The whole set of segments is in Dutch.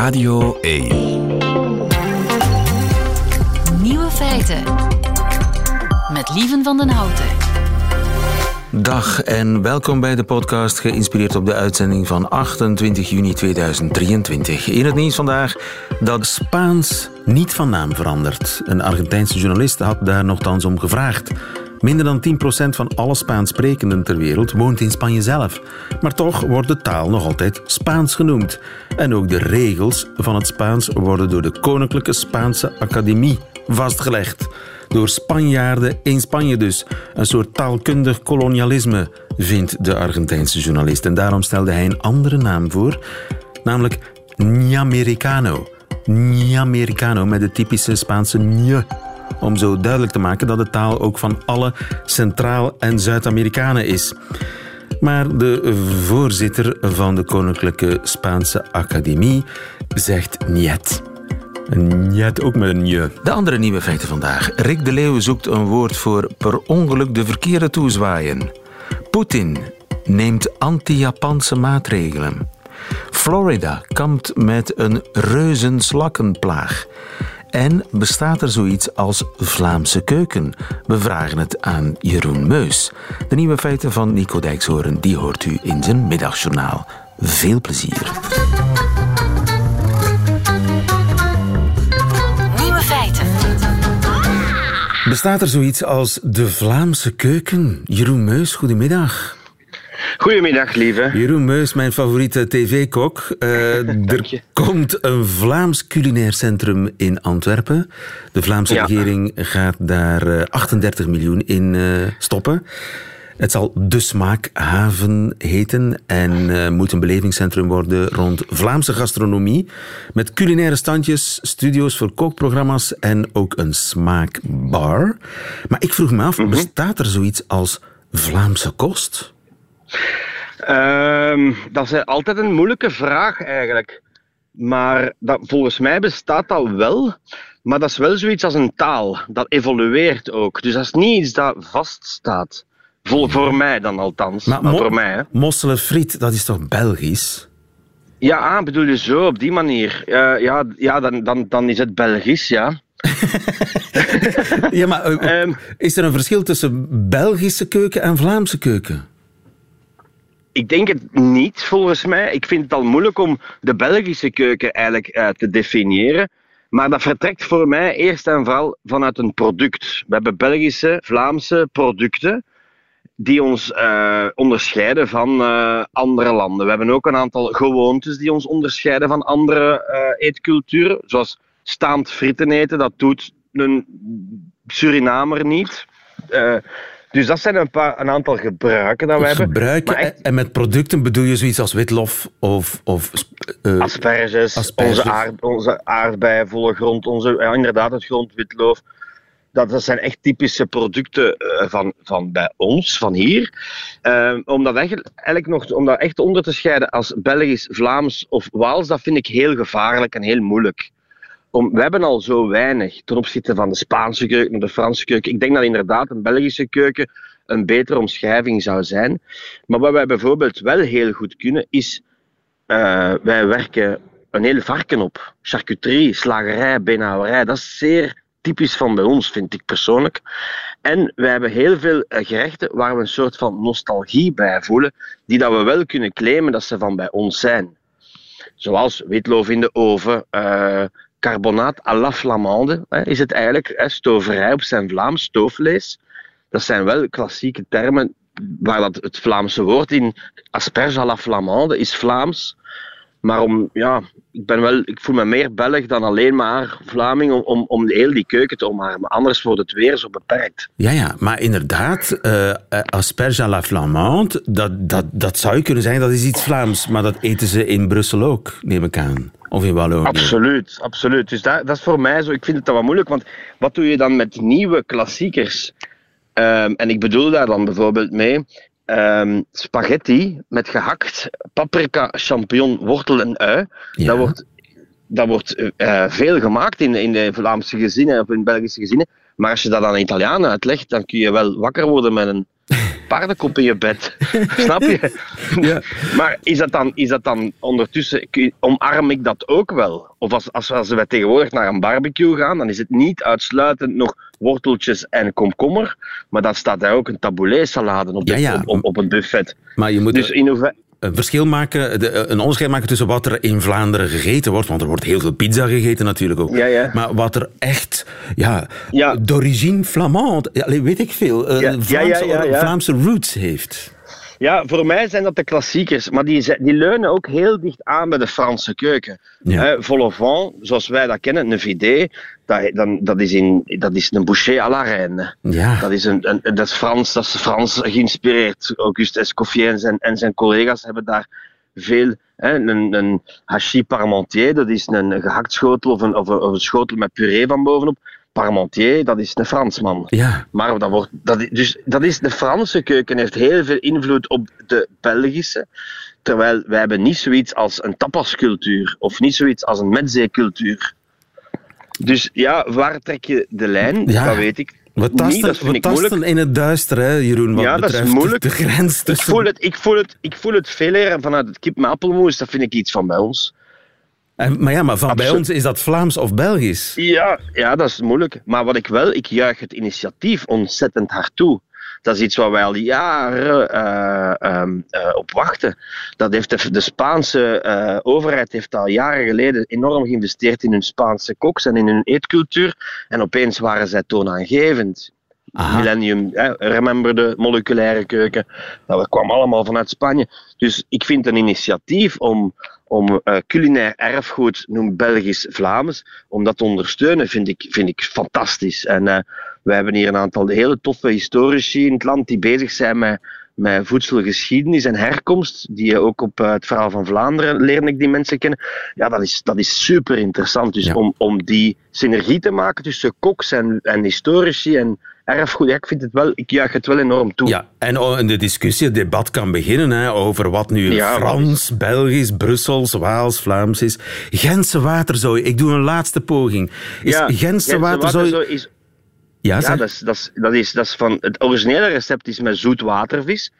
Radio 1. Nieuwe feiten. Met Lieven van den Houten. Dag en welkom bij de podcast geïnspireerd op de uitzending van 28 juni 2023. In het nieuws vandaag dat Spaans niet van naam verandert. Een Argentijnse journalist had daar nogthans om gevraagd. Minder dan 10% van alle Spaans sprekenden ter wereld woont in Spanje zelf. Maar toch wordt de taal nog altijd Spaans genoemd. En ook de regels van het Spaans worden door de Koninklijke Spaanse Academie vastgelegd. Door Spanjaarden in Spanje dus. Een soort taalkundig kolonialisme, vindt de Argentijnse journalist. En daarom stelde hij een andere naam voor, namelijk Ñamericano. Ñamericano met de typische Spaanse ñ om zo duidelijk te maken dat de taal ook van alle Centraal- en Zuid-Amerikanen is. Maar de voorzitter van de Koninklijke Spaanse Academie zegt niet. Niet ook met een je. De andere nieuwe feiten vandaag. Rick de Leeuw zoekt een woord voor per ongeluk de verkeerde toezwaaien. Poetin neemt anti-Japanse maatregelen. Florida kampt met een reuzenslakkenplaag. En bestaat er zoiets als Vlaamse keuken? We vragen het aan Jeroen Meus. De nieuwe feiten van Nico Dijkshoorn, die hoort u in zijn middagjournaal. Veel plezier. Nieuwe feiten. Bestaat er zoiets als de Vlaamse keuken? Jeroen Meus, goedemiddag. Goedemiddag, lieve. Jeroen Meus, mijn favoriete tv-kok. Uh, er komt een Vlaams culinair centrum in Antwerpen. De Vlaamse Ja. regering gaat daar eh, 38 miljoen in eh, stoppen. Het zal De Smaakhaven heten en eh, moet een belevingscentrum worden rond Vlaamse gastronomie. Met culinaire standjes, studio's voor kookprogramma's en ook een smaakbar. Maar ik vroeg me af, bestaat er zoiets als Vlaamse kost? Ehm, dat is altijd een moeilijke vraag eigenlijk. Maar dat, volgens mij bestaat dat wel. Maar dat is wel zoiets als een taal. Dat evolueert ook. Dus dat is niet iets dat vaststaat. Voor, voor mij dan althans. Maar, mo- voor mij. Hè. Mosselen friet, dat is toch Belgisch? Ja, ah, bedoel je zo, op die manier. Eh, ja, ja dan, dan, dan is het Belgisch, ja. Ja, maar eh, Ehm, is er een verschil tussen Belgische keuken en Vlaamse keuken? Ik denk het niet, volgens mij. Ik vind het al moeilijk om de Belgische keuken eigenlijk eh, te definiëren. Maar dat vertrekt voor mij eerst en vooral vanuit een product. We hebben Belgische, Vlaamse producten die ons eh, onderscheiden van eh, andere landen. We hebben ook een aantal gewoontes die ons onderscheiden van andere eetculturen. Zoals staand fritten eten, dat doet een Surinamer niet. Eh, dus dat zijn een, paar, een aantal gebruiken dat we hebben. Gebruiken echt- en- met producten bedoel je zoiets als witlof of... of eh, asperges, asperges. Onze, aard, onze aardbeien, volle grond, onze, ja, inderdaad het grondwitloof. Dat, dat zijn echt typische producten eh, van, van bij ons, van hier. Eh, om, dat eigenlijk, eigenlijk nog, om dat echt onder te scheiden als Belgisch, Vlaams of Waals, dat vind ik heel gevaarlijk en heel moeilijk. Om, we hebben al zo weinig ten opzichte van de Spaanse keuken de Franse keuken. Ik denk dat inderdaad een Belgische keuken een betere omschrijving zou zijn. Maar wat wij bijvoorbeeld wel heel goed kunnen, is eh, wij werken een heel varken op. Charcuterie, slagerij, beenhouwerij. Dat is zeer typisch van bij ons, vind ik persoonlijk. En wij hebben heel veel eh, gerechten waar we een soort van nostalgie bij voelen, die dat we wel kunnen claimen dat ze van bij ons zijn. Zoals witloof in de oven, eh carbonaat à la flamande hè, is het eigenlijk. Hè, stoverij op zijn Vlaams, stoofvlees. Dat zijn wel klassieke termen waar dat het Vlaamse woord in asperge à la flamande is Vlaams. Maar om, ja, ik, ben wel, ik voel me meer Belg dan alleen maar Vlaming om, om, om heel die keuken te omarmen. Anders wordt het weer zo beperkt. Ja, ja, maar inderdaad, eh, asperge à la flamande, dat, dat, dat zou je kunnen zeggen, dat is iets Vlaams. Maar dat eten ze in Brussel ook, neem ik aan. Of in Wallonië. Absoluut, absoluut. Dus dat, dat is voor mij zo. Ik vind het dan wel moeilijk, want wat doe je dan met nieuwe klassiekers? Ehm, en ik bedoel daar dan bijvoorbeeld mee ehm, spaghetti met gehakt paprika, champignon, wortel en ui. Ja. Dat wordt, dat wordt eh, veel gemaakt in, in de Vlaamse gezinnen of in Belgische gezinnen. Maar als je dat aan een Italiaan uitlegt, dan kun je wel wakker worden met een paardenkop in je bed. Snap je? Ja. Maar is dat dan, is dat dan ondertussen, omarm ik dat ook wel? Of als, als, als we tegenwoordig naar een barbecue gaan, dan is het niet uitsluitend nog worteltjes en komkommer, maar dan staat daar ook een taboulet salade op, de- Ja, ja. op, op, op een buffet. Maar je moet Dus in hoeverre... een verschil maken, de- een onderscheid maken tussen wat er in Vlaanderen gegeten wordt, want er wordt heel veel pizza gegeten natuurlijk ook. Ja, ja. Maar wat er echt, ja, Ja. d'origine flamand, weet ik veel, eh. Vlaamse roots heeft. Ja, voor mij zijn dat de klassiekers, maar die, die leunen ook heel dicht aan bij de Franse keuken. Ja. Hè, vol au vent, zoals wij dat kennen, een vidé, dat, dan, dat, is, in, dat is een boucher à la reine. Ja. Dat is, een, een, dat is Frans, dat is Frans geïnspireerd. Auguste Escoffier en zijn, en zijn collega's hebben daar veel. Hè, een, een hachis parmentier, dat is een gehakt schotel of een, of een, of een schotel met puree van bovenop. Parmentier, dat is een Fransman. Ja, Maar dat wordt, dat, i- dus dat is, de Franse keuken heeft heel veel invloed op de Belgische. Terwijl wij hebben niet zoiets als een tapascultuur of niet zoiets als een metzeecultuur. Dus ja, waar trek je de lijn? Ja. Dat weet ik we tasten, Dat vind we tasten in het duister, hè, Jeroen, wat Ja, dat is moeilijk. de grens Ik voel, het, ik, voel het, ik voel het veel eer vanuit het kip met appelmoes. Dat vind ik iets van bij ons. En- maar ja, maar van bij ons is dat Vlaams of Belgisch. Ja, ja, dat is moeilijk. Maar wat ik wel, ik juich het initiatief ontzettend hard toe. Dat is iets waar wij al jaren eh, ehm, eh, op wachten. Dat heeft de, de Spaanse eh, overheid heeft al jaren geleden enorm geïnvesteerd in hun Spaanse koks en in hun eetcultuur. En opeens waren zij toonaangevend. Aha. Millennium, hè, remember de moleculaire keuken. Dat kwam allemaal vanuit Spanje. Dus ik vind een initiatief om, om eh, culinair erfgoed, noem Belgisch-Vlaams, om dat te ondersteunen, vind ik, vind ik fantastisch. En eh, we hebben hier een aantal hele toffe historici in het land die bezig zijn met, met voedselgeschiedenis en herkomst, die je ook op eh, het verhaal van Vlaanderen leerde ik die mensen kennen. Ja, dat is, dat is super interessant. Dus Ja. om, om die synergie te maken tussen koks en, en historici en erfgoed, ja, ik vind het wel, ik juich het wel enorm toe. Ja, en de discussie, het debat kan beginnen hè, over wat nu Ja, Frans, Belgisch, Brussels, Waals, Vlaams is. Gentse waterzooi, ik doe een laatste poging. Is Ja, Gentse waterzooi... is, Ja, dat is, dat is, dat is, dat is van, het originele recept is met zoet watervis.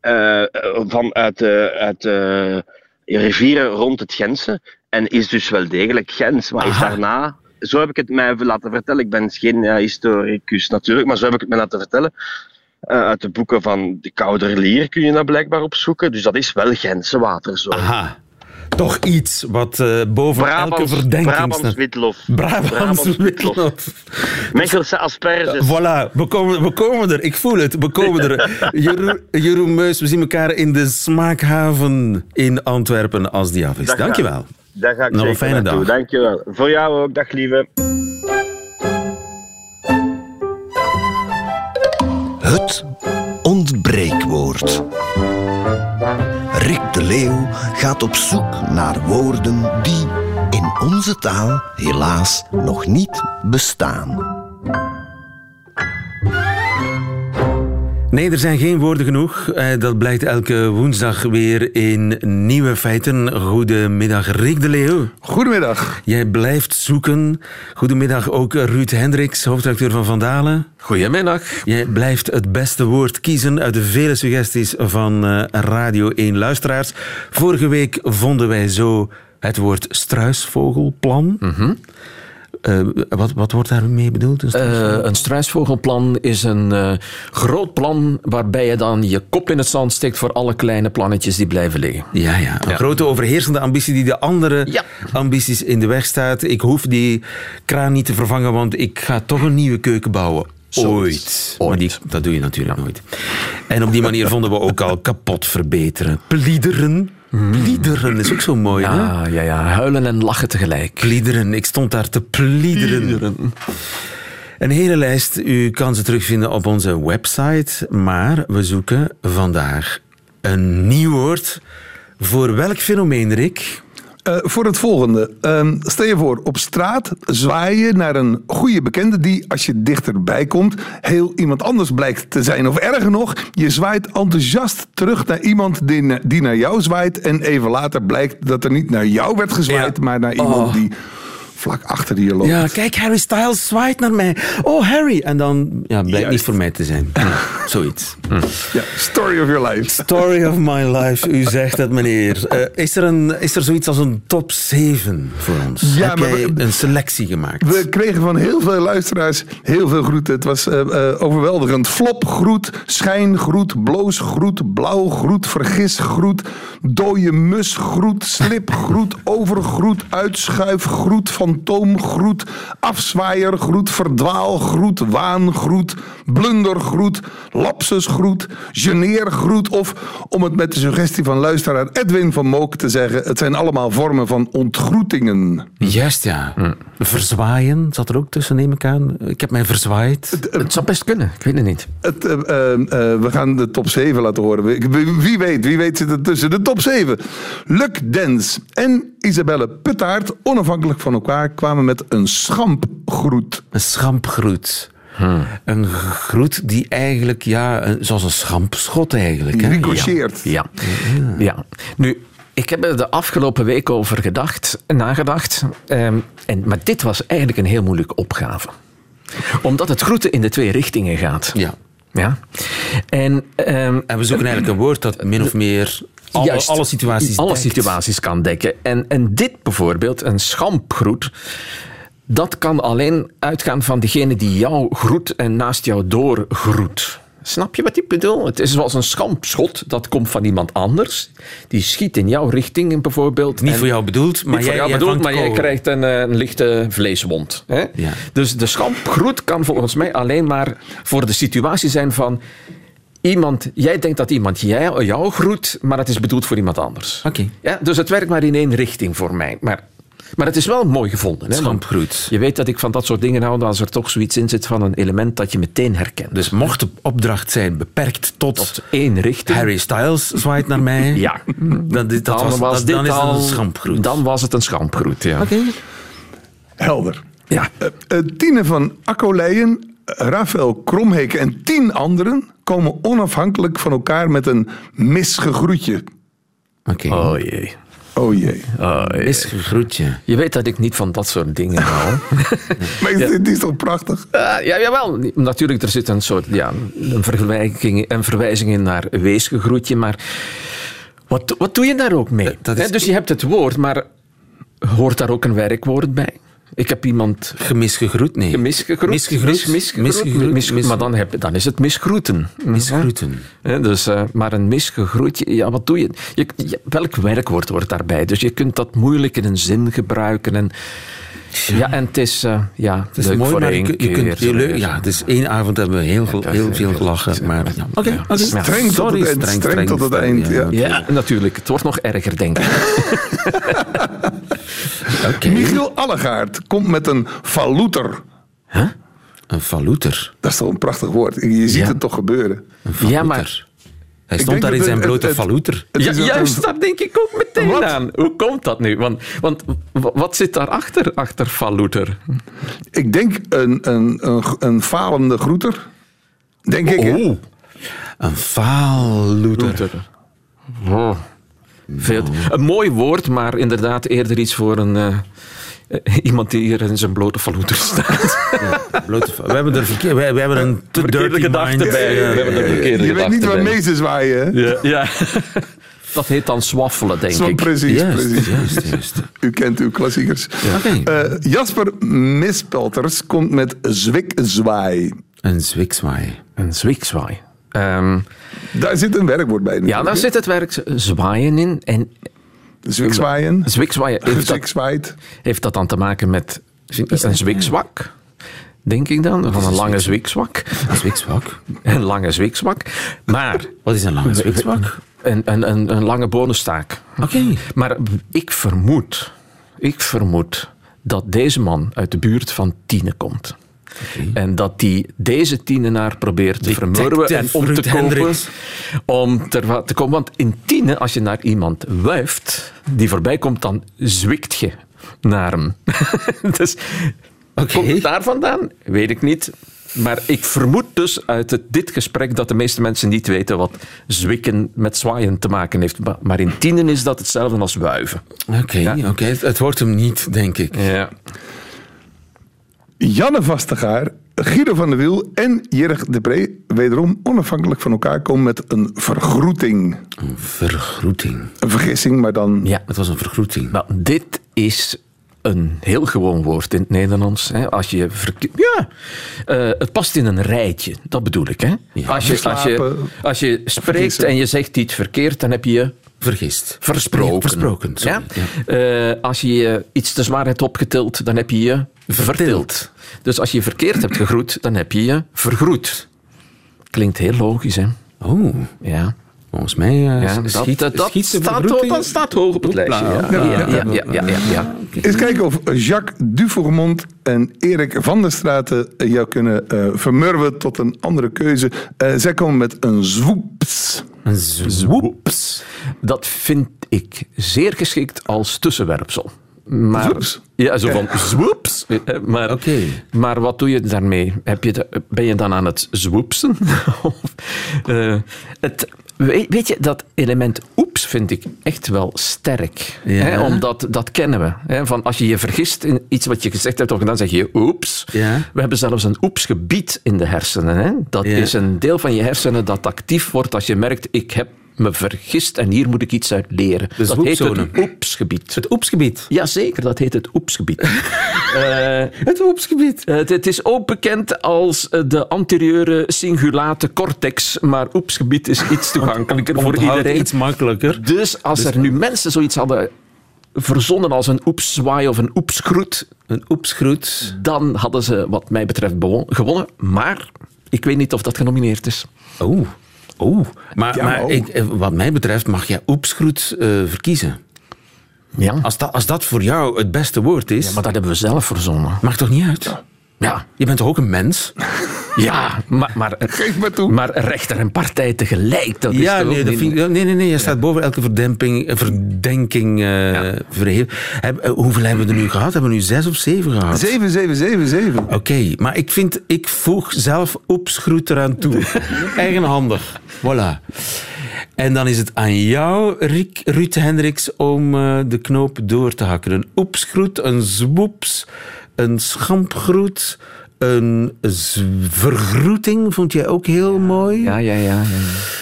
eh, van uit, de, uit de rivieren rond het Gentse. En is dus wel degelijk Gens. Maar is daarna, zo heb ik het mij laten vertellen. Ik ben geen ja, historicus natuurlijk, maar zo heb ik het mij laten vertellen. Eh, uit de boeken van de Kouderlier kun je dat blijkbaar opzoeken. Dus dat is wel Gentse waterzooi. Aha. Toch iets wat eh, boven elke Brabants, verdenking Brabants staat. witlof. Brabants witlof. Mechelse asperges. Voilà, we komen, we komen er. Ik voel het, we komen er. Jeroen, Jeroen Meus, we zien elkaar in de smaakhaven in Antwerpen als die af is. Dag, Dankjewel. Daar ga ik Nog een fijne naartoe. dag. Dankjewel. Voor jou ook. Dag lieve. Het ontbreekwoord. Rick de Leeuw gaat op zoek naar woorden die in onze taal helaas nog niet bestaan. Nee, er zijn geen woorden genoeg. Eh, Dat blijkt elke woensdag weer in Nieuwe Feiten. Goedemiddag, Rick de Leeuw. Goedemiddag. Jij blijft zoeken. Goedemiddag ook Ruud Hendricks, hoofdredacteur van Vandalen. Goedemiddag. Jij blijft het beste woord kiezen uit de vele suggesties van eh, Radio 1 luisteraars. Vorige week vonden wij zo het woord struisvogelplan. Eh, wat, wat wordt daarmee bedoeld? Een struisvogel- Eh, een struisvogelplan is een eh, groot plan waarbij je dan je kop in het zand steekt voor alle kleine plannetjes die blijven liggen. Ja, ja. Een grote overheersende ambitie die de andere Ja. ambities in de weg staat. Ik hoef die kraan niet te vervangen, want ik ga toch een nieuwe keuken bouwen. Ooit. Maar die, dat doe je natuurlijk nooit. En op die manier vonden we ook al kapot verbeteren. Pliederen. Pliederen is ook zo mooi, hè? Ja, ja, ja. Huilen en lachen tegelijk. Pliederen. Ik stond daar te pliederen. Een hele lijst. U kan ze terugvinden op onze website. Maar we zoeken vandaag een nieuw woord. Voor welk fenomeen, Rick? Eh, voor het volgende. Ehm, stel je voor, op straat zwaai je naar een goede bekende die, als je dichterbij komt, heel iemand anders blijkt te zijn. Of erger nog, je zwaait enthousiast terug naar iemand die, na- die naar jou zwaait. En even later blijkt dat er niet naar jou werd gezwaaid, Ja. maar naar iemand Oh. die vlak achter hier loopt. Ja, kijk, Harry Styles zwaait naar mij. Oh, Harry. En dan ja, blijkt Juist. niet voor mij te zijn. Ja, zoiets. Ja, story of your life. Story of my life, u zegt het, meneer. Eh, is, er een, is er zoiets als een top 7 voor ons? Ja, Heb maar jij we- een selectie gemaakt? We kregen van heel veel luisteraars heel veel groeten. Het was eh, eh, overweldigend. Flop groet, schijn groet, bloos groet, blauw groet, vergis groet, dode mus groet, slip groet, overgroet, uitschuif groet, fantoom groet, afzwaaier groet, verdwaal groet, waan groet, blunder groet, lapsus groet, geneer groet of om het met de suggestie van luisteraar Edwin van Mook te zeggen, het zijn allemaal vormen van ontgroetingen. Juist, ja. Verzwaaien zat er ook tussen, neem ik aan. Ik heb mij verzwaaid. Het zou best kunnen, ik weet het niet. Het, eh, eh, eh, we gaan de top 7 laten horen. Wie, wie weet, wie weet zit er tussen de top 7. Luc Dens en Isabelle Puttaert, onafhankelijk van elkaar, kwamen met een schampgroet. Een schampgroet. Een groet die eigenlijk, ja, een- zoals een schampschot eigenlijk. Hè? Ricocheert. Ja. ja. Nu, ik heb er de afgelopen week over gedacht, nagedacht. ehm, en, maar dit was eigenlijk een heel moeilijke opgave. Omdat het groeten in de twee richtingen gaat. Ja. Ja. En, ehm, En we zoeken eigenlijk een woord dat min of meer alle, Juist. alle situaties Alle dekt. situaties kan dekken. En, en dit bijvoorbeeld, een schampgroet, dat kan alleen uitgaan van degene die jou groet en naast jou door groet. Snap je wat ik bedoel? Het is zoals een schampschot, dat komt van iemand anders. Die schiet in jouw richting bijvoorbeeld. Niet en- voor jou bedoeld, maar jij, jou jij bedoeld, vangt maar jij kogel. krijgt een, eh, een lichte vleeswond. Hè? Ja. Dus de schampgroet kan volgens mij alleen maar voor de situatie zijn van... Iemand, jij denkt dat iemand jou, jou groet, maar het is bedoeld voor iemand anders. Oké. Ja, dus het werkt maar in één richting voor mij. Maar, maar het is wel mooi gevonden. Hè? Schampgroet. Je weet dat ik van dat soort dingen hou als er toch zoiets in zit van een element dat je meteen herkent. Dus mocht de opdracht zijn beperkt tot, tot één richting. Harry Styles zwaait naar mij, Ja. dan, dit- dat dan was, dat, dit dan is het al- een schampgroet. Dan was het een schampgroet, ja. Oké. Helder. Ja. Eh, eh, Tine van Akkoleijen, Rafael Kromheken en tien anderen komen onafhankelijk van elkaar met een misgegroetje. Oké. Oh jee. Oh jee. Misgegroetje. Je weet dat ik niet van dat soort dingen hou. Maar is dit is toch prachtig? Eh, ja, jawel. Natuurlijk, er zit een soort ja, een, verwijzing, een verwijzing in naar weesgegroetje, maar wat, wat doe je daar ook mee? dat is- Hè, dus je hebt het woord, maar hoort daar ook een werkwoord bij? Ik heb iemand Gemisgegroet? Nee. misgegroet. Misgegroet. Mis- misgegroet. Misgegroet. Mis- Mis- maar dan, heb, dan is het misgroeten. Misgroeten. Hè, dus, eh, maar een misgegroetje, ja, wat doe je? je? je- Welk werkwoord hoort daarbij? Dus je kunt dat moeilijk in een zin gebruiken. En, ja, en het is, eh, ja, Het is leuk mooi, voor maar je, één kunt- je keer. kunt... je leuk- ja, dus één avond hebben we heel veel, heel veel gelachen. Maar, ja. Oké. Streng tot het eind, streng tot het eind, ja. Ja, natuurlijk. Het wordt nog erger, denk ik. Oké. Michiel Allegaard komt met een valouter. Een valouter. Dat is toch een prachtig woord. Je ziet Ja. het toch gebeuren. Een valouter. Ja, maar- Hij stond daar in zijn het- blote het- Ja, juist, daar denk ik ook meteen Wat? aan. Hoe komt dat nu? Want, want wat zit daarachter, achter Falouter? Ik denk een, een, een, een falende groeter. Denk ik. hè? Oh. Een valouter. Oh. Veel, een mooi woord, maar inderdaad eerder iets voor een, eh, iemand die hier in zijn blote Falouter staat. Blote we hebben er verkeer, we, we hebben een te dirty gedachte mind. bij. Ja, We hebben er verkeerde Je weet niet waar mee te zwaaien. Ja, ja. Dat heet dan swaffelen, denk Zo ik. precies, Juist, precies. juist, juist. U kent uw klassiekers. Oké. Eh, Jasper Mispelters komt met zwikzwaai. Een zwikswaai. Een zwiekzwaai. Ehm, Daar zit een werkwoord bij. ja, daar zit het werk zwaaien in. En Zwikzwaaien. zwiekzwaaien, heeft dat, heeft dat dan te maken met een zwiekzwak? Denk ik dan, van een lange zwiekzwak. Een zwikswak. Een lange zwiekzwak. Maar Wat is een lange zwikswak? een, een, een, een lange bonenstaak. Oké. Maar ik vermoed, ik vermoed dat deze man uit de buurt van Tiene komt. En dat die deze tienenaar probeert te vermurwen en om te kopen. Om ter, te komen. Want in Tiene, als je naar iemand wuift die voorbij komt, dan zwikt je naar hem. dus Oké. komt het daar vandaan? Weet ik niet. Maar ik vermoed dus uit het, dit gesprek dat de meeste mensen niet weten wat zwikken met zwaaien te maken heeft. Maar- in tienen is dat hetzelfde als wuiven. Oké, oké. Het, het wordt hem niet, denk ik. Ja. Janne Vastegaar, Guido van der Wiel en Jirg de Pre, wederom onafhankelijk van elkaar, komen met een vergroeting. Een vergroeting. Een vergissing, maar dan... ja. Het was een vergroeting. Nou, dit is een heel gewoon woord in het Nederlands. Hè. Als je ja, eh, het past in een rijtje, dat bedoel ik. Hè. als, je, als, je, als je spreekt vergissen. en je zegt iets verkeerd, dan heb je je Vergist. versproken. Versproken. Ja? Eh, als je je iets te zwaar hebt opgetild, dan heb je je vertild. Dus als je verkeerd hebt gegroet, dan heb je je vergroet. Klinkt heel logisch, hè? Oh, Ja. volgens mij uh, ja dat schiet, dat, dat schiet de staat, vergroeting- dat staat hoog op het lijstje. Ja, ja, ja, ja, ja, ja, ja. Eens kijken of Jacques Dufourmont en Erik van der Straten jou kunnen eh, vermurwen tot een andere keuze. Eh, zij komen met een zwoeps. Een zwoeps. Dat vind ik zeer geschikt als tussenwerpsel. Maar, Zwoeps? Ja, zo van zwoeps. Maar, maar wat doe je daarmee? Heb je de- ben je dan aan het zwoepsen? Eh, het, weet, je, dat element oeps vind ik echt wel sterk. Ja. Hè, omdat dat kennen we. Hè, van als je je vergist in iets wat je gezegd hebt, of dan zeg je oeps. Ja. We hebben zelfs een oepsgebied in de hersenen. Hè? Dat Ja. is een deel van je hersenen dat actief wordt als je merkt, ik heb me vergist en hier moet ik iets uit leren. dat heet het oepsgebied. Het oepsgebied. Jazeker, dat heet het oepsgebied. Eh, Het oepsgebied. het, het is ook bekend als eh, de anterieure cingulate cortex, maar oepsgebied is iets toegankelijker voor iedereen. iets makkelijker. Dus als er nu mensen zoiets hadden verzonnen als een oepszwaai of een oepsgroet, Een oepsgroet. dan hadden ze wat mij betreft gewonnen. Maar ik weet niet of dat genomineerd is. Oh. Oh. Maar, Ja, maar oh. ik, eh, wat mij betreft mag je oepsgroet eh, verkiezen. Ja. Als dat, als dat voor jou het beste woord is, ja, maar dat hebben we zelf verzonnen. maakt toch niet uit? Ja, Je bent toch ook een mens? ja maar, maar, Geef maar toe. maar rechter en partij tegelijk, dat is Ja, toch nee, dat vind nee, nee, nee. Je staat boven elke verdemping, eh, verdenking eh Ja. verheven. Heb- eh, hoeveel hebben we er nu gehad? Hebben we nu zes of zeven gehad? 7, 7, 7, 7. Oké, maar ik vind, ik voeg zelf oepsgroet eraan toe. Eigenhandig. Voilà. En dan is het aan jou, Riek, Ruud Hendricks, om eh, de knoop door te hakken. Een oepsgroet, een zwoeps, een schampgroet, een vergroeting vond jij ook heel mooi. Ja, ja, ja.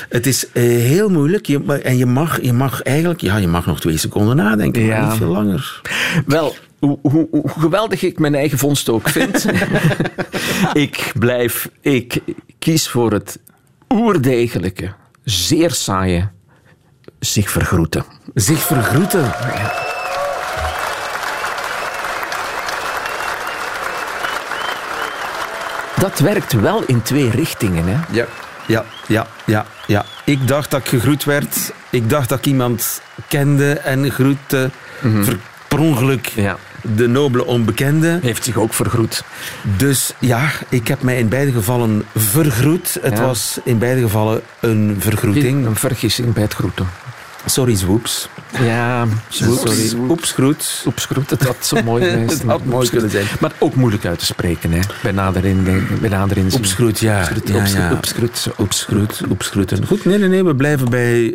Het is eh, heel moeilijk. Je, en je mag, je mag eigenlijk... Ja, je mag nog twee seconden nadenken, maar niet veel langer. Wel, hoe, hoe, hoe geweldig ik mijn eigen vondst ook vind. ik blijf, ik kies voor het oerdegelijke, zeer saaie, zich vergroeten. Zich vergroeten. Dat werkt wel in twee richtingen. Hè? Ja, ja, ja, ja, ja. Ik dacht dat ik gegroet werd. Ik dacht dat ik iemand kende en groette. Ver- per ongeluk Ja. de nobele onbekende. Heeft zich ook vergroet. Dus ja, ik heb mij in beide gevallen vergroet. Het Ja. was in beide gevallen een vergroeting. Een vergissing bij het groeten. Sorry, zwoeps. Ja, Sorry, oepsgroet. Oepsgroet, het had zo mooi geweest. Had mooi kunnen zijn. Maar ook moeilijk uit te spreken, hè? Bij nader, in, bij nader. Oepsgroet, ja. Oepsgroet, ja, oepsgroet, ja. oepsgroet. Oepsgroet, oepsgroeten. Goed, nee, nee, nee, we blijven bij eh,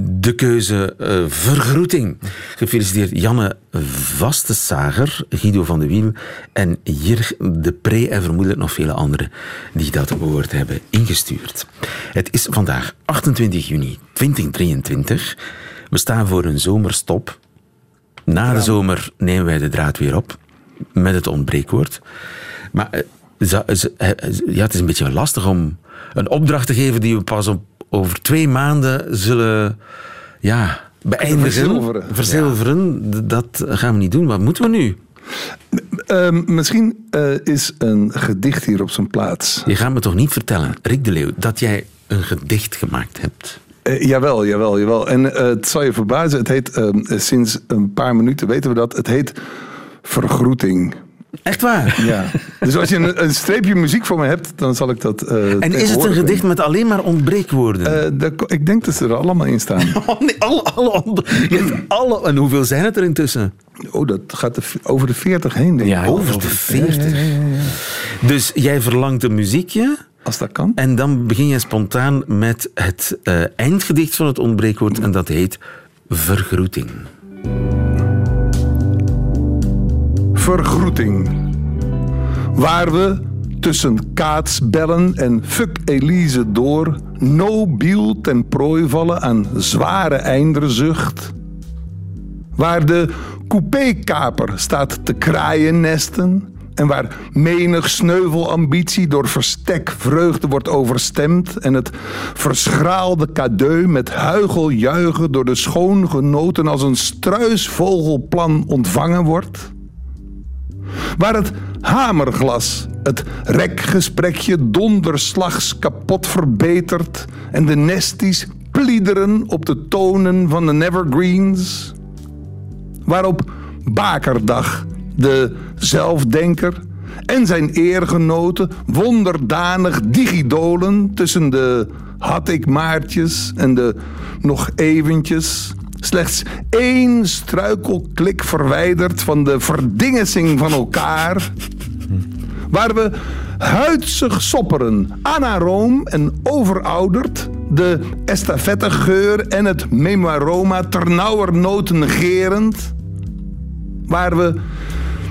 de keuze eh, vergroeting. Gefeliciteerd Janne Vastesager, Guido van de Wiel en Jirg de Pre en vermoedelijk nog vele anderen die dat woord hebben ingestuurd. Het is vandaag 28 juni 2023. We staan voor een zomerstop. Na de zomer nemen wij de draad weer op met het ontbreekwoord. Maar eh, eh, ja, het is een beetje lastig om een opdracht te geven die we pas op, over twee maanden zullen ja, beëindigen. Verzilveren. Verzilveren. Dat gaan we niet doen. Wat moeten we nu? Ehm, misschien eh, is een gedicht hier op zijn plaats. Je gaat me toch niet vertellen, Rick de Leeuw, dat jij een gedicht gemaakt hebt? Eh, jawel, jawel, jawel. En eh, het zal je verbazen, het heet ehm, sinds een paar minuten weten we dat. Het heet Vergroeting. Echt waar? Ja. Dus als je een, een streepje muziek voor me hebt, dan zal ik dat. eh, En is het een gedicht met alleen maar ontbreekwoorden? ik denk dat ze er allemaal in staan. Oh, nee, alle, alle, alle, en hoeveel zijn het er intussen? Oh, dat gaat de over de 40 heen, denk ik. Ja, Over de 40. Dus jij verlangt een muziekje Als dat kan. en dan begin je spontaan met het eh, eindgedicht van het ontbreekwoord en dat heet vergroeting. Vergroeting. Waar we tussen kaatsbellen en fuck Elise door nobiel ten prooi vallen aan zware einderzucht. Waar de coupékaper staat te kraaien nesten en waar menig sneuvelambitie door verstek vreugde wordt overstemd en het verschraalde cadeau met huigeljuichen door de schoongenoten als een struisvogelplan ontvangen wordt waar het hamerglas het rekgesprekje donderslags kapot verbetert en de nesties pliederen op de tonen van de Nevergreens. Waarop Bakerdag, de zelfdenker en zijn eergenoten wonderdanig digidolen tussen de had ik maartjes en de nog eventjes slechts één struikelklik verwijderd van de verdingensing van elkaar waar we huidsig sopperen, anaroom en overouderd, de estafettegeur en het memoaroma ternauwernood negerend, waar we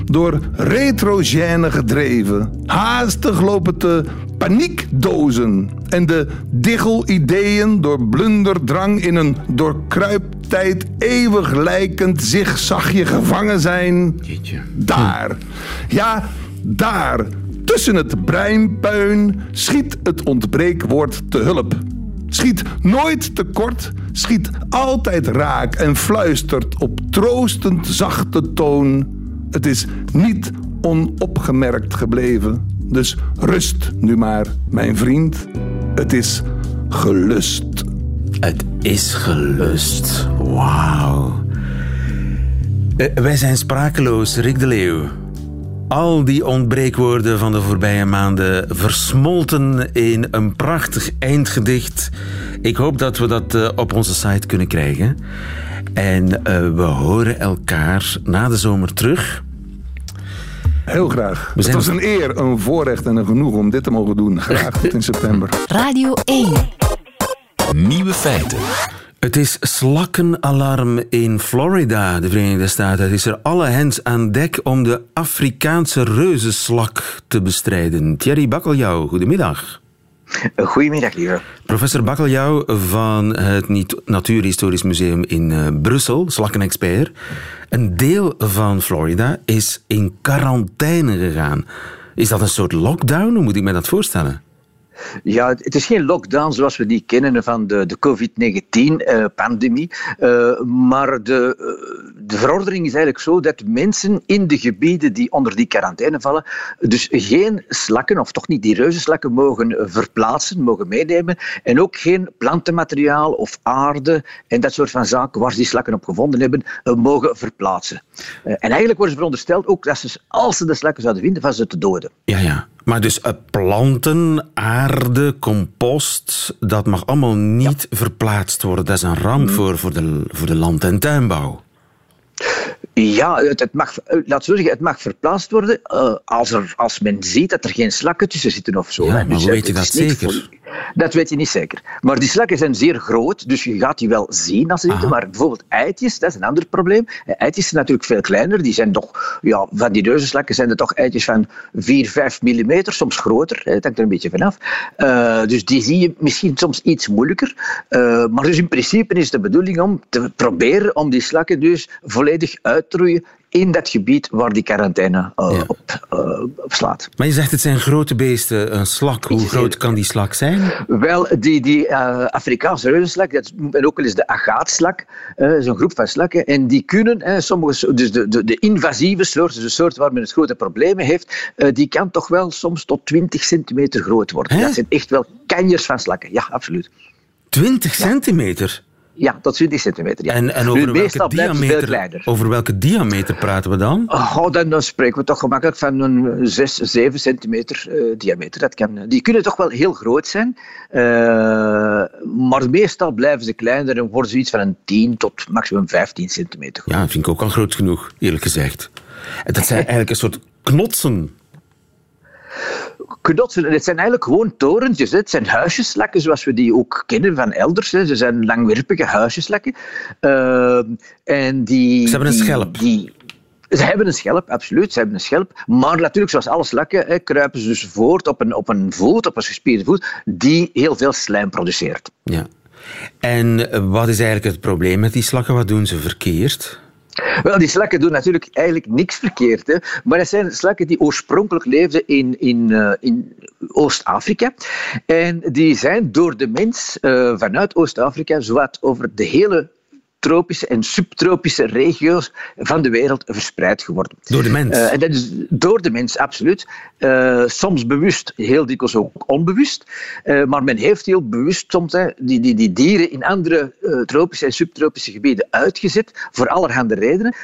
door retrogène gedreven, haastig lopen te paniekdozen en de diggel-ideeën door blunderdrang in een door kruiptijd eeuwig lijkend zigzagje gevangen zijn. Jeetje. Daar, ja, daar, tussen het breinpuin, schiet het ontbreekwoord te hulp. Schiet nooit tekort, schiet altijd raak en fluistert op troostend zachte toon. Het is niet onopgemerkt gebleven. Dus rust nu maar, mijn vriend. Het is gelust. Het is gelust. Wauw. Eh, wij zijn sprakeloos, Rick de Leeuw. Al die ontbreekwoorden van de voorbije maanden versmolten in een prachtig eindgedicht. Ik hoop dat we dat eh, op onze site kunnen krijgen. En eh, we horen elkaar na de zomer terug. Heel graag. Het zijn- was een eer, een voorrecht en een genoeg om dit te mogen doen. Graag tot in september. Radio 1. Nieuwe feiten. Het is slakkenalarm in Florida, de Verenigde Staten. Het is er alle hens aan dek om de Afrikaanse reuzenslak te bestrijden. Thierry Bakkeljauw, goedemiddag. Goedemiddag, lieve. Professor Bakkeljauw van het Natuurhistorisch Museum in eh, Brussel, slakkenexpert. Een deel van Florida is in quarantaine gegaan. Is dat een soort lockdown? Hoe moet ik me dat voorstellen? Ja, het is geen lockdown zoals we die kennen van de, de COVID-19-pandemie. eh, maar de, eh, de verordening is eigenlijk zo dat mensen in de gebieden die onder die quarantaine vallen, dus geen slakken, of toch niet die reuzenslakken, mogen verplaatsen, mogen meenemen. En ook geen plantenmateriaal of aarde en dat soort van zaken waar ze die slakken op gevonden hebben, eh, mogen verplaatsen. Eh, en eigenlijk worden ze verondersteld ook dat ze, als ze de slakken zouden vinden, van ze te doden. Ja, ja. Maar dus eh, planten, aarde, compost, dat mag allemaal niet verplaatst worden. Dat is een ramp voor, voor, de, voor de land- en tuinbouw. Ja, het, het mag, eh, laat zeggen, het mag verplaatst worden eh, als, er, als men ziet dat er geen slakken tussen zitten of zo. Ja, hè. maar Dus, hoe weet je dat zeker? voor- Dat weet je niet zeker. Maar die slakken zijn zeer groot, dus je gaat die wel zien als ze zitten. Maar bijvoorbeeld eitjes, dat is een ander probleem. Eh, Eitjes zijn natuurlijk veel kleiner. Die zijn toch, ja, van die reuzenslakken zijn er toch eitjes van 4, 5 millimeter, soms groter. Dat hangt er een beetje vanaf. Eh dus die zie je misschien soms iets moeilijker. Eh, maar dus in principe is de bedoeling om te proberen om die slakken dus volledig uit te roeien in dat gebied waar die quarantaine eh, Ja. op, eh, op slaat. Maar je zegt het zijn grote beesten. Een slak, hoe groot kan die slak zijn? Wel, die, die eh, Afrikaanse reuzenslak, dat men ook wel eens de agaatslak, eh, zo'n groep van slakken, en die kunnen, sommige, so- dus de, de, de invasieve soort, dus de soort waar men het grote problemen heeft, die kan toch wel soms tot 20 centimeter groot worden. Hè? Dat zijn echt wel kanjers van slakken, ja, absoluut. 20 centimeter? Ja, tot 20 centimeter. Ja. En, en Nu, over, welke diameter, over welke diameter praten we dan? Oh, dan, dan spreken we toch gemakkelijk van een 6, 7 centimeter eh, diameter. Dat kan, die kunnen toch wel heel groot zijn, eh, maar meestal blijven ze kleiner en worden ze iets van een 10 tot maximum 15 centimeter groot. Ja, dat vind ik ook al groot genoeg, eerlijk gezegd. En Dat zijn eigenlijk een soort knotsen. Knotsen, het zijn eigenlijk gewoon torentjes. hè. Het zijn huisjeslakken zoals we die ook kennen van elders. hè. Ze zijn langwerpige huisjeslakken. Eh, en die, Ze hebben een schelp. Die, ze hebben een schelp, absoluut. Ze hebben een schelp. Maar natuurlijk, zoals alle slakken, hè, kruipen ze dus voort op een, op een voet, op een gespierde voet, die heel veel slijm produceert. Ja. En wat is eigenlijk het probleem met die slakken? Wat doen ze verkeerd? Wel, die slakken doen natuurlijk eigenlijk niks verkeerd. Hè? Maar het zijn slakken die oorspronkelijk leefden in, in, eh, in Oost-Afrika. En die zijn door de mens eh, vanuit Oost-Afrika zowat over de hele tropische en subtropische regio's van de wereld verspreid geworden. Door de mens? Eh, en dat is door de mens, absoluut. Eh, soms bewust, heel dikwijls ook onbewust. Eh, maar men heeft heel bewust soms hè, die, die, die dieren in andere tropische en subtropische gebieden uitgezet, voor allerhande redenen.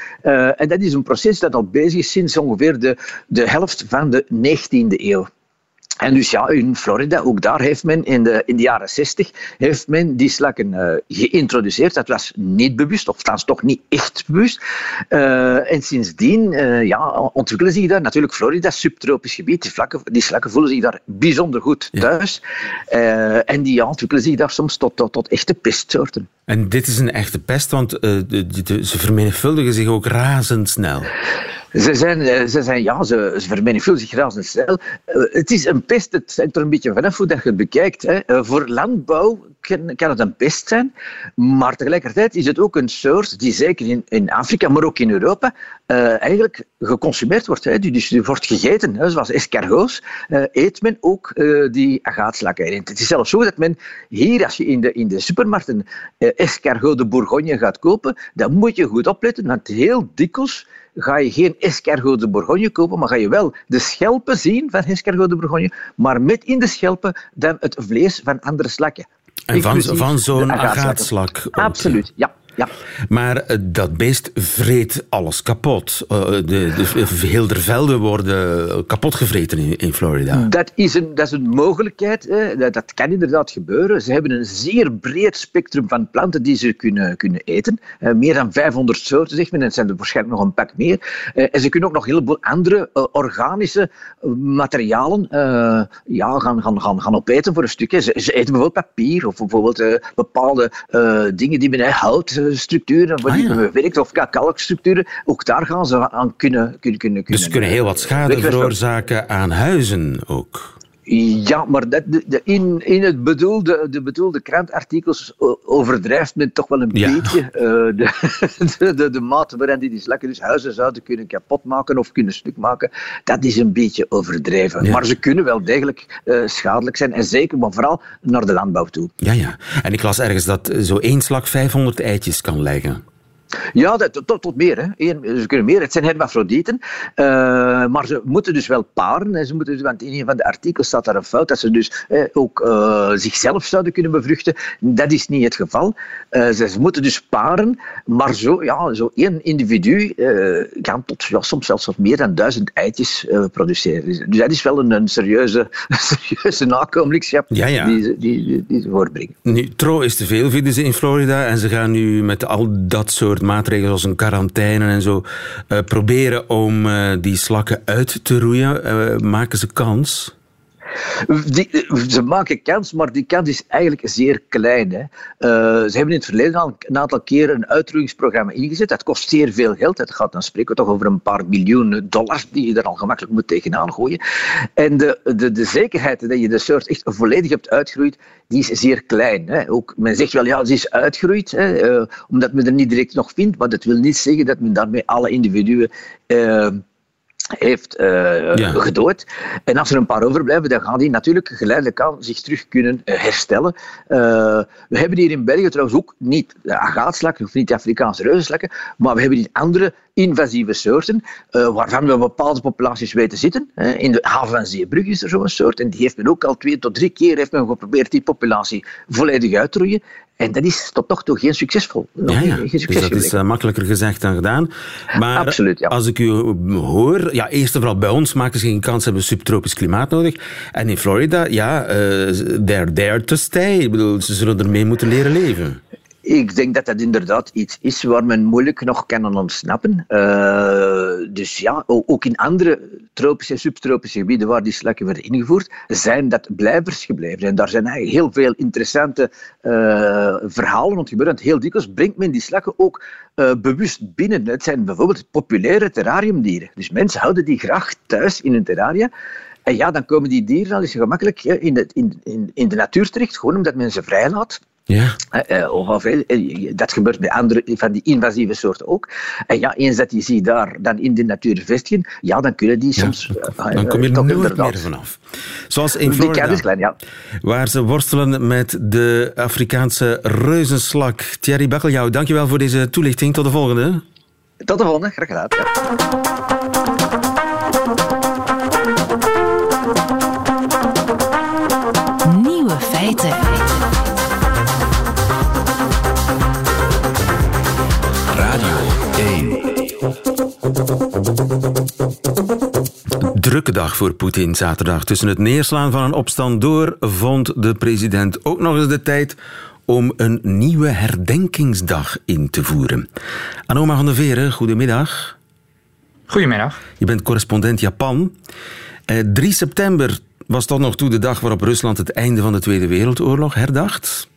En dat is een proces dat al bezig is sinds ongeveer de, de helft van de 19e eeuw. En dus ja, in Florida, ook daar heeft men in de, in de jaren 60 heeft men die slakken eh, geïntroduceerd. Dat was niet bewust, of althans toch niet echt bewust. Eh, en sindsdien eh, ja, ontwikkelen zich daar natuurlijk Florida, subtropisch gebied. Die, vlakken, die slakken voelen zich daar bijzonder goed thuis. En die ja, ontwikkelen zich daar soms tot, tot, tot echte pestsoorten. En dit is een echte pest, want de, de- ze vermenigvuldigen zich ook razendsnel. Ze zijn, eh, ze zijn ja, ze, vermenigvuldigen zich razendsnel. Eh, Het is een pest, het hangt er een beetje vanaf hoe dat je het bekijkt. Hè. Eh, Voor landbouw kan, het een pest zijn, maar tegelijkertijd is het ook een soort die zeker in, in Afrika, maar ook in Europa, eh, eigenlijk geconsumeerd wordt. Hè. Die, dus wordt gegeten, hè, zoals escargots, eh, eet men ook eh, die agaatslakken. En het is zelfs zo dat men hier, als je in de, in de supermarkten escargot de Bourgogne gaat kopen, dan moet je goed opletten, want heel dikwijls ga je geen escargot de Bourgogne kopen, maar ga je wel de schelpen zien van escargot de Bourgogne, maar met in de schelpen dan het vlees van andere slakken. En van, van zo'n agaatslak. Absoluut, ja. Ja. Maar eh, dat beest vreet alles kapot. Eh, de, de, heel de velden worden kapot gevreten in, in Florida. Dat is een, dat is een mogelijkheid. Hè. Dat, dat kan inderdaad gebeuren. Ze hebben een zeer breed spectrum van planten die ze kunnen, kunnen eten. Eh, meer dan 500 soorten, zegt men. En zijn er waarschijnlijk nog een pak meer. Eh, en ze kunnen ook nog een heleboel andere eh, organische eh, materialen eh, ja, gaan, gaan, gaan, gaan opeten voor een stukje. Ze, ze eten bijvoorbeeld papier of bijvoorbeeld eh, bepaalde eh, dingen die met houtstructuren waar Ah, die ja. werkt, of ka- kalkstructuren. Ook daar gaan ze aan kunnen... kunnen, kunnen, Dus ze kunnen heel wat schade veroorzaken aan huizen ook. Ja, maar dat, de, in, in het bedoelde, de bedoelde krantartikels o- overdrijft men toch wel een Ja. beetje eh, de, de, de, mate waarin die, slakken dus huizen zouden kunnen kapotmaken of kunnen stuk maken. Dat is een beetje overdreven. Ja. Maar ze kunnen wel degelijk eh, schadelijk zijn en zeker, maar vooral naar de landbouw toe. Ja, ja. En ik las ergens dat zo één slak 500 eitjes kan leggen. Ja, dat, tot, tot meer. Hè. Eén- ze kunnen meer. Het zijn hermafrodieten. eh, maar ze moeten dus wel paren. Hè. Ze moeten, dus- want in een van de artikels staat daar een fout dat ze dus eh, ook zichzelf zouden kunnen bevruchten. Dat is niet het geval. Eh, ze, moeten dus paren. Maar zo, ja, zo één individu eh, kan tot ja, soms zelfs tot meer dan duizend eitjes produceren. Dus dus dat is wel een, een serieuze, serieuze nakomelingschap Ja, ja. Die, ze- die, die, ze voorbrengen. Nu, tro is te veel, vinden ze in Florida. En ze gaan nu met al dat soort maatregelen, zoals een quarantaine en zo, eh, proberen om eh, die slakken uit te roeien. Eh, maken ze kans? Die, ze maken kans, maar die kans is eigenlijk zeer klein. Hè. Eh, ze hebben in het verleden al een aantal keren een uitroeiingsprogramma ingezet. Dat kost zeer veel geld. Dat gaat dan spreken we toch over een paar miljoen dollars die je er al gemakkelijk moet tegenaan gooien. En de, de, de zekerheid dat je de soort echt volledig hebt uitgeroeid, die is zeer klein. Hè. Ook, men zegt wel, ja, ze is uitgeroeid, hè, eh, omdat men er niet direct nog vindt, maar dat wil niet zeggen dat men daarmee alle individuen... eh, heeft eh, Ja. gedood. En als er een paar overblijven, dan gaan die natuurlijk geleidelijk aan zich terug kunnen eh, herstellen. Eh, we hebben hier in België trouwens ook niet de agaatslakken of niet de Afrikaanse reuzenslakken, maar we hebben hier andere invasieve soorten, uh, waarvan we bepaalde populaties weten zitten. In de haven van Zeebrug is er zo'n soort, en die heeft men ook al twee tot drie keer heeft men geprobeerd die populatie volledig uit te roeien. En dat is tot nog toe geen succesvol. ja, ja. Geen succes dus dat is uh, makkelijker gezegd dan gedaan. Maar Absoluut, ja. als ik u hoor, ja, eerst en vooral bij ons maken ze geen kans, hebben subtropisch klimaat nodig. En in Florida, ja, uh, they're there to stay. Ik bedoel, ze zullen ermee moeten leren leven. Ik denk dat dat inderdaad iets is waar men moeilijk nog kan ontsnappen. Uh, dus ja, ook in andere tropische en subtropische gebieden waar die slakken werden ingevoerd, zijn dat blijvers gebleven. En daar zijn heel veel interessante uh, verhalen rond gebeurd. heel dikwijls brengt men die slakken ook uh, bewust binnen. Het zijn bijvoorbeeld populaire terrariumdieren. Dus mensen houden die graag thuis in een terraria. En ja, dan komen die dieren al eens gemakkelijk in de, in, in, in de natuur terecht, gewoon omdat men ze vrijlaat. Ja. Uh, dat gebeurt bij andere van die invasieve soorten ook. En ja, eens dat die zich daar dan in de natuur vestigen, ja, dan kunnen die soms... Ja, dan kom je er nooit meer vanaf. Zoals in Florida, klein, ja. waar ze worstelen met de Afrikaanse reuzenslak. Thierry Bekkeljauw, dankjewel voor deze toelichting. Tot de volgende. Tot de volgende, graag gedaan. Nieuwe Drukke dag voor Poetin zaterdag. Tussen het neerslaan van een opstand door vond de president ook nog eens de tijd om een nieuwe herdenkingsdag in te voeren. Anoma van der Veren, goedemiddag. Goedemiddag. Je bent correspondent Japan. 3 eh, september was tot nog toe de dag waarop Rusland het einde van de Tweede Wereldoorlog herdacht.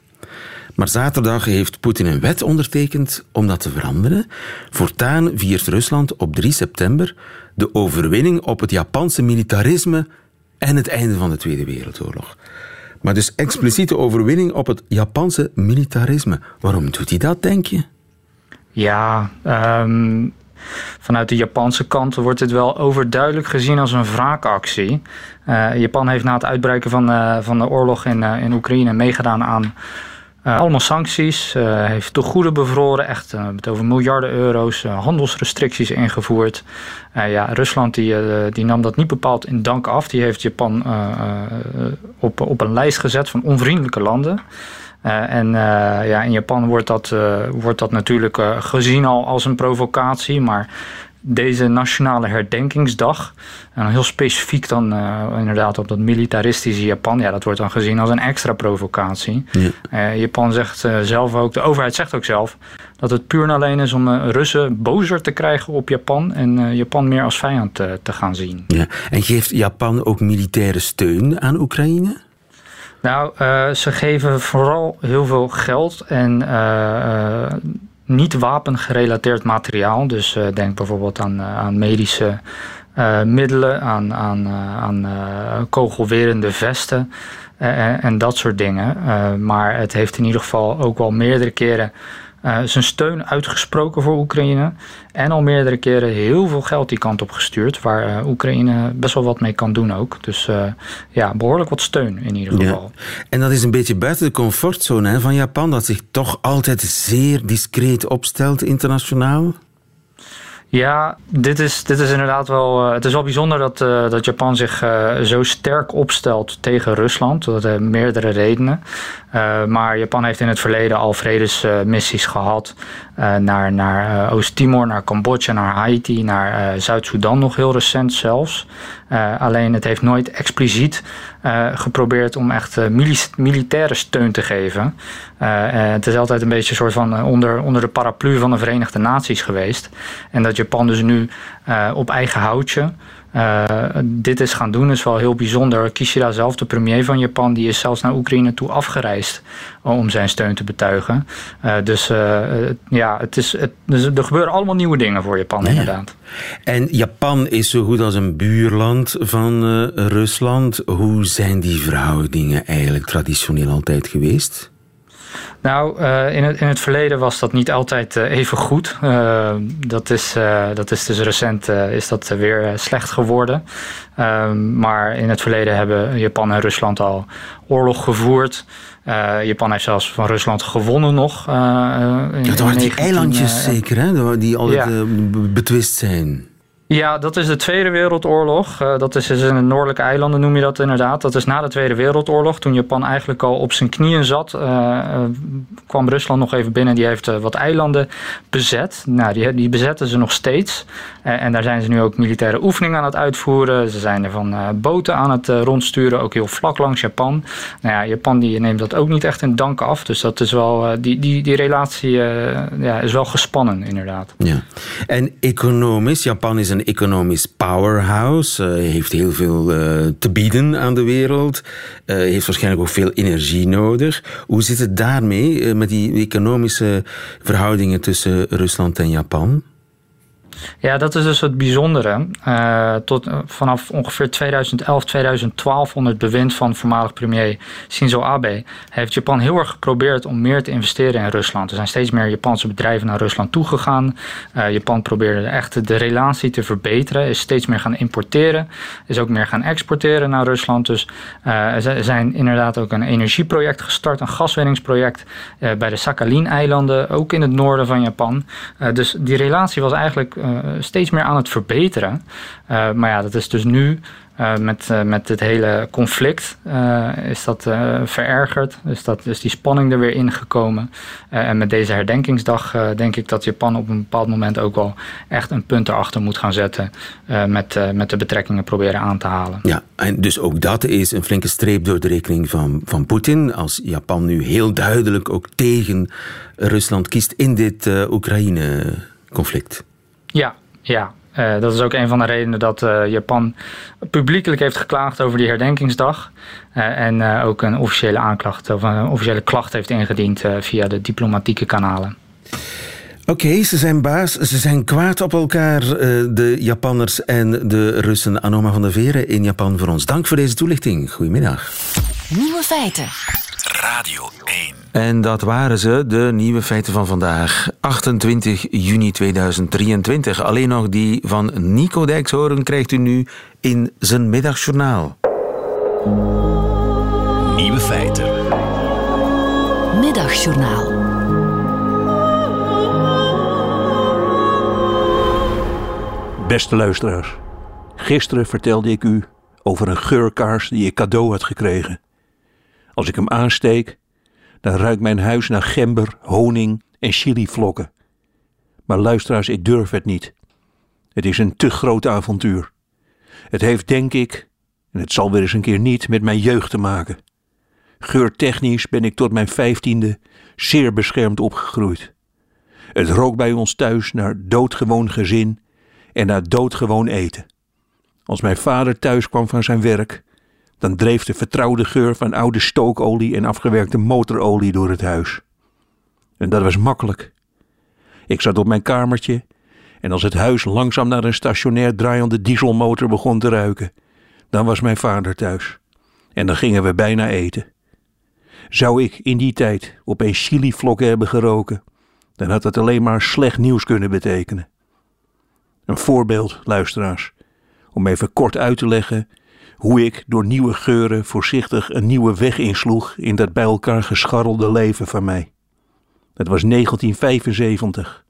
Maar zaterdag heeft Poetin een wet ondertekend om dat te veranderen. Voortaan viert Rusland op 3 september de overwinning op het Japanse militarisme en het einde van de Tweede Wereldoorlog. Maar dus expliciete overwinning op het Japanse militarisme. Waarom doet hij dat, denk je? Ja, um, vanuit de Japanse kant wordt dit wel overduidelijk gezien als een wraakactie. Uh, Japan heeft na het uitbreken van, uh, van de oorlog in, uh, in Oekraïne meegedaan aan uh, allemaal sancties, uh, heeft de goede bevroren, echt met over miljarden euro's, handelsrestricties ingevoerd. ja, Rusland die, die nam dat niet bepaald in dank af. Die heeft Japan op, op een lijst gezet van onvriendelijke landen. en ja, in Japan wordt dat, wordt dat natuurlijk gezien al als een provocatie, maar deze nationale herdenkingsdag. En heel specifiek dan uh, inderdaad op dat militaristische Japan. Ja, dat wordt dan gezien als een extra provocatie. Ja. Uh, Japan zegt uh, zelf ook, de overheid zegt ook zelf... dat het puur en alleen is om Russen bozer te krijgen op Japan... en Japan meer als vijand te gaan zien. Ja. En geeft Japan ook militaire steun aan Oekraïne? Nou, ze geven vooral heel veel geld en niet wapengerelateerd materiaal. Dus uh, denk bijvoorbeeld aan, uh, aan medische uh, middelen, aan, aan, aan kogelwerende vesten en dat soort dingen. maar het heeft in ieder geval ook wel meerdere keren uh, zijn steun uitgesproken voor Oekraïne. En al meerdere keren heel veel geld die kant op gestuurd. Waar uh, Oekraïne best wel wat mee kan doen ook. Dus uh, ja, behoorlijk wat steun in ieder geval. Ja. En dat is een beetje buiten de comfortzone hè, van Japan. Dat zich toch altijd zeer discreet opstelt internationaal. Ja, dit is, dit is inderdaad wel. Uh, het is wel bijzonder dat, uh, dat Japan zich uh, zo sterk opstelt tegen Rusland. Dat heeft meerdere redenen. maar Japan heeft in het verleden al vredesmissies gehad. naar naar Oost-Timor, naar Cambodja, naar Haiti, naar Zuid-Soedan nog heel recent zelfs. alleen het heeft nooit expliciet geprobeerd om echt militaire steun te geven. het is altijd een beetje een soort van onder, onder de paraplu van de Verenigde Naties geweest. En dat Japan dus nu op eigen houtje uh, dit is gaan doen, is wel heel bijzonder. Kishida zelf, de premier van Japan, die is zelfs naar Oekraïne toe afgereisd om zijn steun te betuigen. Uh, dus ja, het is, het, dus er gebeuren allemaal nieuwe dingen voor Japan, inderdaad. En Japan is zo goed als een buurland van Rusland. Hoe zijn die verhoudingen eigenlijk traditioneel altijd geweest? Nou, uh, in, het, in het verleden was dat niet altijd uh, even goed. Uh, dat, is, dat is dus recent is dat weer slecht geworden. Ehm, maar in het verleden hebben Japan en Rusland al oorlog gevoerd. Japan heeft zelfs van Rusland gewonnen nog. In, dat waren die eilandjes zeker, hè? Die altijd ja. betwist zijn. Ja, dat is de Tweede Wereldoorlog. Uh, dat is dus in de noordelijke eilanden, noem je dat inderdaad. Dat is na de Tweede Wereldoorlog, toen Japan eigenlijk al op zijn knieën zat. Uh, kwam Rusland nog even binnen, die heeft wat eilanden bezet. Nou, die, die bezetten ze nog steeds. en daar zijn ze nu ook militaire oefeningen aan het uitvoeren. Ze zijn er van boten aan het rondsturen, ook heel vlak langs Japan. Nou ja, Japan die neemt dat ook niet echt in dank af. Dus dat is wel, die, die, die relatie ja, is wel gespannen, inderdaad. Ja. En economisch, Japan is een economisch powerhouse, uh, heeft heel veel uh, te bieden aan de wereld, uh, heeft waarschijnlijk ook veel energie nodig. Hoe zit het daarmee met die economische verhoudingen tussen Rusland en Japan? Ja, dat is dus het bijzondere. Uh, tot, uh, vanaf ongeveer 2011, 2012 onder het bewind van voormalig premier Shinzo Abe heeft Japan heel erg geprobeerd om meer te investeren in Rusland. Er zijn steeds meer Japanse bedrijven naar Rusland toegegaan. Uh, Japan probeerde echt de relatie te verbeteren, is steeds meer gaan importeren, is ook meer gaan exporteren naar Rusland. Dus er zijn inderdaad ook een energieproject gestart, een gaswinningsproject bij de Sakhalin-eilanden, ook in het noorden van Japan. dus die relatie was eigenlijk eh, steeds meer aan het verbeteren. Eh, maar ja, dat is dus nu uh, met, uh, met het hele conflict is dat verergerd. Dus dat is die spanning er weer ingekomen. en met deze herdenkingsdag denk ik dat Japan op een bepaald moment ook wel echt een punt erachter moet gaan zetten. met, met de betrekkingen proberen aan te halen. Ja, en dus ook dat is een flinke streep door de rekening van, van Poetin. Als Japan nu heel duidelijk ook tegen Rusland kiest in dit Oekraïne-conflict. Ja, ja. Uh, dat is ook een van de redenen dat uh, Japan publiekelijk heeft geklaagd over die herdenkingsdag. Uh, en ook een officiële aanklacht of een officiële klacht heeft ingediend via de diplomatieke kanalen. Oké, okay, ze zijn baas, ze zijn kwaad op elkaar, de Japanners en de Russen. Anoma van der Veren in Japan voor ons. Dank voor deze toelichting. Goedemiddag. Nieuwe feiten. Radio 1. En dat waren ze, de nieuwe feiten van vandaag, 28 juni 2023. Alleen nog die van Nico Dijkshoorn krijgt u nu in zijn middagjournaal. Nieuwe feiten. Middagjournaal. Beste luisteraars, gisteren vertelde ik u over een geurkaars die ik cadeau had gekregen. Als ik hem aansteek, dan ruikt mijn huis naar gember, honing en chilivlokken. Maar luisteraars, ik durf het niet. Het is een te groot avontuur. Het heeft, denk ik, en het zal weer eens een keer niet, met mijn jeugd te maken. Geurtechnisch ben ik tot mijn vijftiende zeer beschermd opgegroeid. Het rook bij ons thuis naar doodgewoon gezin en naar doodgewoon eten. Als mijn vader thuis kwam van zijn werk, dan dreef de vertrouwde geur van oude stookolie en afgewerkte motorolie door het huis. En dat was makkelijk. Ik zat op mijn kamertje en als het huis langzaam naar een stationair draaiende dieselmotor begon te ruiken, dan was mijn vader thuis. En dan gingen we bijna eten. Zou ik in die tijd opeens chilivlokken hebben geroken, dan had dat alleen maar slecht nieuws kunnen betekenen. Een voorbeeld, luisteraars, om even kort uit te leggen hoe ik door nieuwe geuren voorzichtig een nieuwe weg insloeg in dat bij elkaar gescharrelde leven van mij. Het was 1975.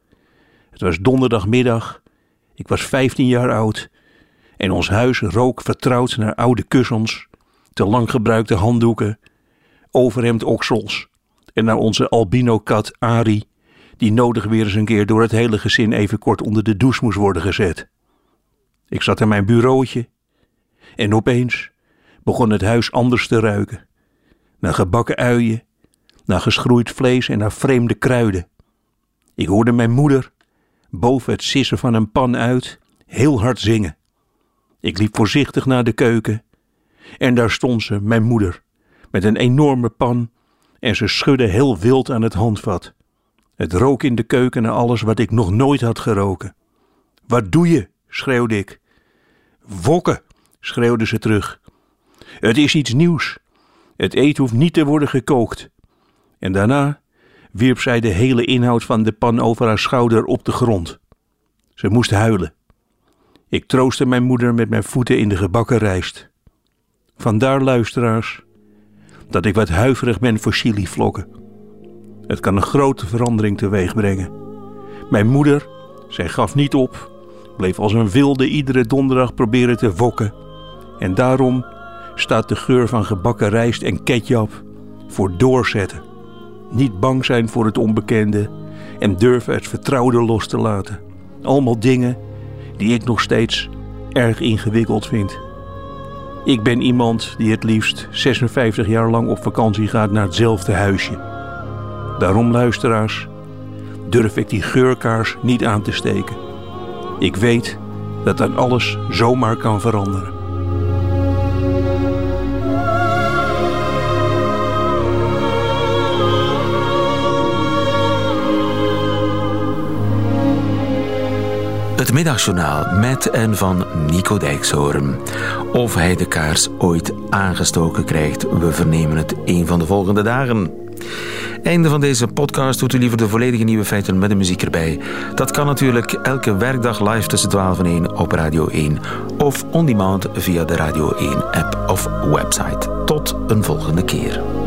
Het was donderdagmiddag. Ik was 15 jaar oud en ons huis rook vertrouwd naar oude kussens, te lang gebruikte handdoeken, overhemdoksels en naar onze albino-kat Ari, die nodig weer eens een keer door het hele gezin even kort onder de douche moest worden gezet. Ik zat in mijn bureautje en opeens begon het huis anders te ruiken. Naar gebakken uien, naar geschroeid vlees en naar vreemde kruiden. Ik hoorde mijn moeder, boven het sissen van een pan uit, heel hard zingen. Ik liep voorzichtig naar de keuken en daar stond ze, mijn moeder, met een enorme pan en ze schudde heel wild aan het handvat. Het rook in de keuken naar alles wat ik nog nooit had geroken. Wat doe je? schreeuwde ik. Wokken, schreeuwde ze terug. Het is iets nieuws. Het eten hoeft niet te worden gekookt. En daarna wierp zij de hele inhoud van de pan over haar schouder op de grond. Ze moest huilen. Ik troostte mijn moeder met mijn voeten in de gebakken rijst. Vandaar, luisteraars, dat ik wat huiverig ben voor chilivlokken. Het kan een grote verandering teweeg brengen. Mijn moeder, zij gaf niet op, bleef als een wilde iedere donderdag proberen te wokken. En daarom staat de geur van gebakken rijst en ketchup voor doorzetten. Niet bang zijn voor het onbekende en durven het vertrouwde los te laten. Allemaal dingen die ik nog steeds erg ingewikkeld vind. Ik ben iemand die het liefst 56 jaar lang op vakantie gaat naar hetzelfde huisje. Daarom, luisteraars, durf ik die geurkaars niet aan te steken. Ik weet dat dan alles zomaar kan veranderen. Het middagjournaal met en van Nico Dijkshoorn. Of hij de kaars ooit aangestoken krijgt, we vernemen het een van de volgende dagen. Einde van deze podcast doet u liever de volledige nieuwe feiten met de muziek erbij. Dat kan natuurlijk elke werkdag live tussen 12 en 1 op Radio 1 of on demand via de Radio 1 app of website. Tot een volgende keer.